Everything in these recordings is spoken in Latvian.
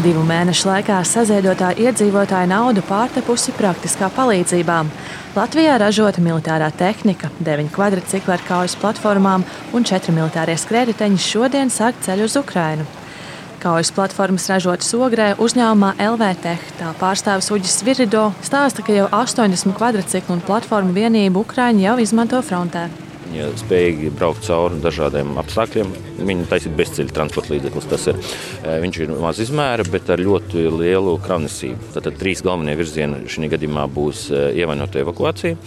Divu mēnešu laikā saziedotā iedzīvotāja nauda pārtepusi praktiskā palīdzībā. Latvijā ražota militārā tehnika, 9 kvadrcikli ar kaujas platformām un 4 militārie skrējēji šodien sāk ceļu uz Ukrajinu. Kaujas platformas ražotas Ogrē uzņēmumā LVTech. Tā pārstāvis Uģis Virido stāsta, ka jau 80 kvadrciklu un platformu vienību Ukraiņi jau izmanto frontē. Viņa spējīgi braukt cauri dažādiem apstākļiem. Viņa taisīt bezceļa transporta līdzeklis. Tas ir, viņš ir maz izmēra, bet ar ļoti lielu kravnesību. Tātad trīs galvenie virzieni šī gadījumā būs ievainota evakuācija,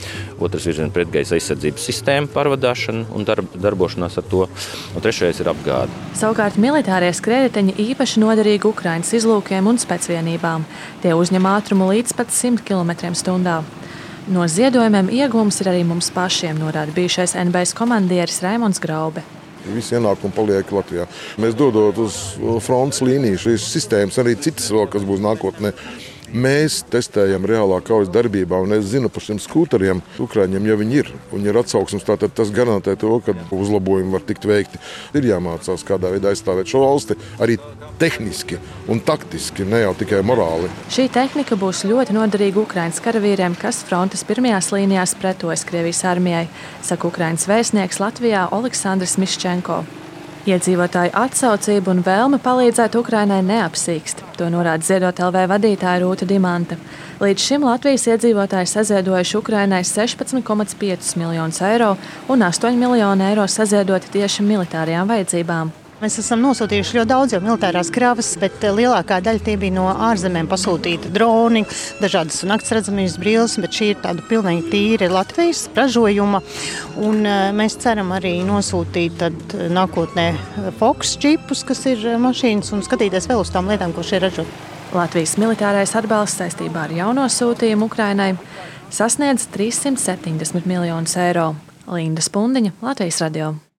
otrs virziens pretgaisa aizsardzības sistēma pārvadāšana un darb, darbošanās ar to, un trešais ir apgāde. Savukārt militārie skrējēji īpaši noderīgi Ukraiņas izlūkiem un spēcvienībām. Tie uzņem ātrumu līdz pat 100 km/h. No ziedojumiem iegūms ir arī mums pašiem, norāda bijušais NBS komandieris Raimons Graube. Visi ienākumi paliek Latvijā. Mēs dodot uz frontes līniju šīs sistēmas, arī citas vēl, kas būs nākotnē. Mēs testējam reālā kaujas darbībā, un es zinu par šiem skūteriem, Ukrāņiem jau viņi ir. Un ir atsauksmes, tātad tas garantē to, ka uzlabojumi var tikt veikti. Ir jāmācās, kādā veidā aizstāvēt šo valsti arī tehniski un taktiski, ne jau tikai morāli. Šī tehnika būs ļoti noderīga Ukraiņas karavīriem, kas frontes pirmajās līnijās pretojas Krievijas armijai, saka Ukraiņas vēstnieks Latvijā Oleksandrs Miščenko. Iedzīvotāju atsaucība un vēlme palīdzēt Ukrainai neapsīkst. To norāda Ziedot LV vadītāja Rūta Dimanta. Līdz šim Latvijas iedzīvotāji saziedojuši Ukrainai 16,5 miljonus eiro un 8 miljonu eiro saziedoti tieši militārajām vajadzībām. Mēs esam nosūtījuši ļoti daudz jau militārās kravas, bet eh, lielākā daļa tie bija no ārzemēm pasūtīta droni, dažādas nakts redzamības brilles, bet šī ir tāda pilnīgi tīra Latvijas ražojuma. Un eh, mēs ceram arī nosūtīt tad eh, nākotnē Fox čipus, kas ir mašīnas, un skatīties vēl uz tām lietām, ko šeit ražo. Latvijas militārais atbalsts saistībā ar jauno sūtījumu Ukrainai sasniedz 370 miljonus eiro. Linda Spundiņa, Latvijas radio.